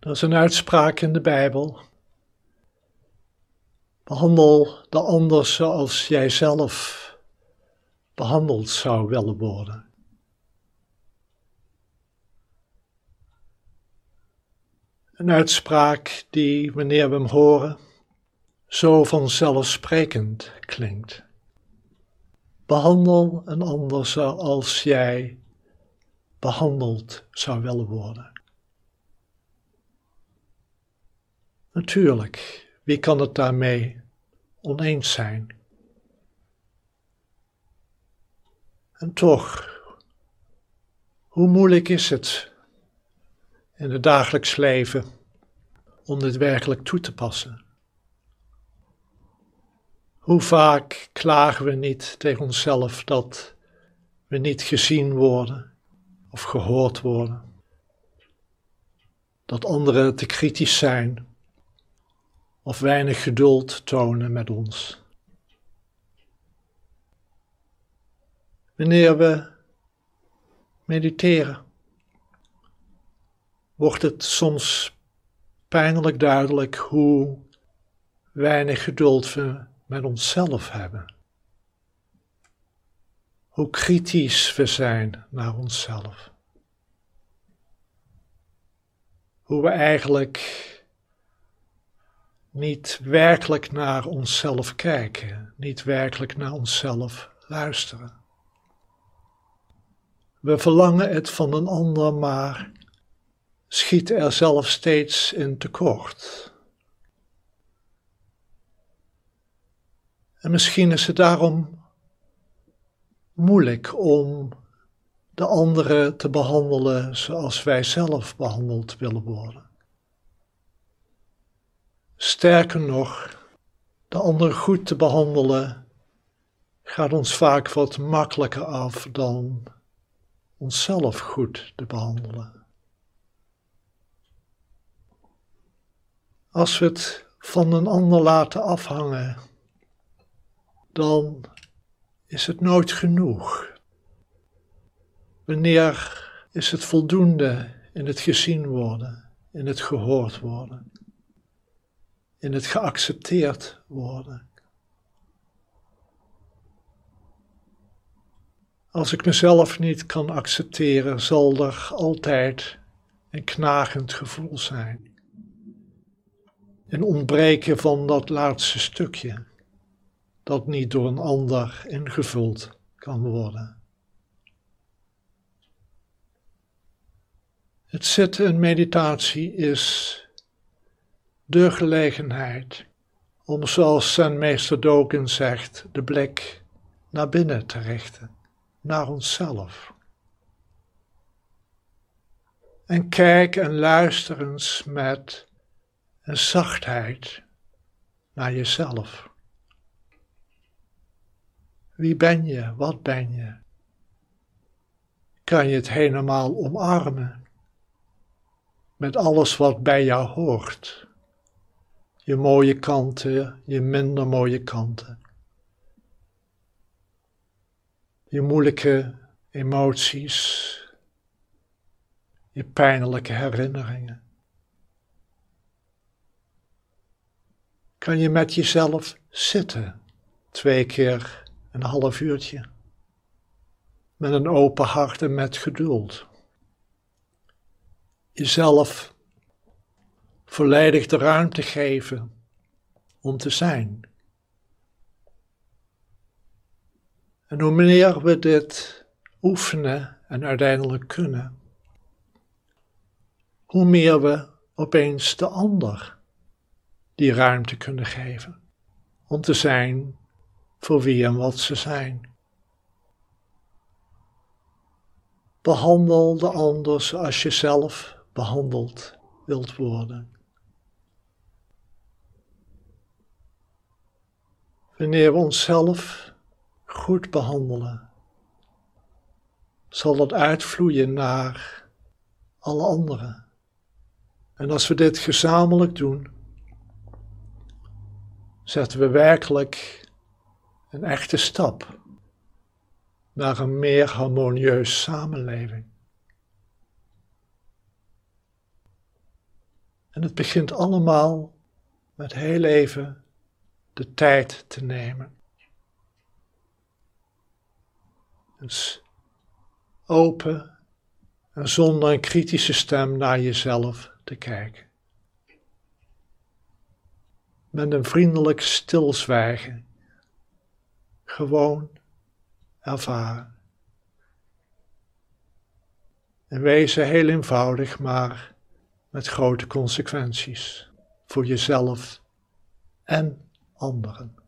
Er is een uitspraak in de Bijbel. Behandel de ander zoals jij zelf behandeld zou willen worden. Een uitspraak die, wanneer we hem horen, zo vanzelfsprekend klinkt. Behandel een ander zoals jij behandeld zou willen worden. Natuurlijk, wie kan het daarmee oneens zijn? En toch, hoe moeilijk is het in het dagelijks leven om dit werkelijk toe te passen? Hoe vaak klagen we niet tegen onszelf dat we niet gezien worden of gehoord worden? Dat anderen te kritisch zijn of weinig geduld tonen met ons. Wanneer we mediteren, wordt het soms pijnlijk duidelijk hoe weinig geduld we met onszelf hebben. Hoe kritisch we zijn naar onszelf. Hoe we eigenlijk niet werkelijk naar onszelf kijken, niet werkelijk naar onszelf luisteren. We verlangen het van een ander, maar schieten er zelf steeds in tekort. En misschien is het daarom moeilijk om de anderen te behandelen zoals wij zelf behandeld willen worden. Sterker nog, de ander goed te behandelen gaat ons vaak wat makkelijker af dan onszelf goed te behandelen. Als we het van een ander laten afhangen, dan is het nooit genoeg. Wanneer is het voldoende in het gezien worden, in het gehoord worden? In het geaccepteerd worden. Als ik mezelf niet kan accepteren, zal er altijd een knagend gevoel zijn. Een ontbreken van dat laatste stukje, dat niet door een ander ingevuld kan worden. Het zitten in meditatie is de gelegenheid om, zoals zijn meester Dogen zegt, de blik naar binnen te richten, naar onszelf. En kijk en luister eens met een zachtheid naar jezelf. Wie ben je? Wat ben je? Kan je het helemaal omarmen met alles wat bij jou hoort? Je mooie kanten, je minder mooie kanten. Je moeilijke emoties, je pijnlijke herinneringen. Kan je met jezelf zitten, twee keer een half uurtje, met een open hart en met geduld. Jezelf volledig de ruimte geven om te zijn. En hoe meer we dit oefenen en uiteindelijk kunnen, hoe meer we opeens de ander die ruimte kunnen geven om te zijn voor wie en wat ze zijn. Behandel de ander zoals je zelf behandeld wilt worden. Wanneer we onszelf goed behandelen, zal dat uitvloeien naar alle anderen. En als we dit gezamenlijk doen, zetten we werkelijk een echte stap naar een meer harmonieus samenleving. En het begint allemaal met heel even de tijd te nemen. Dus open en zonder een kritische stem naar jezelf te kijken. Met een vriendelijk stilzwijgen. Gewoon ervaren. En wezen heel eenvoudig, maar met grote consequenties voor jezelf en anderen.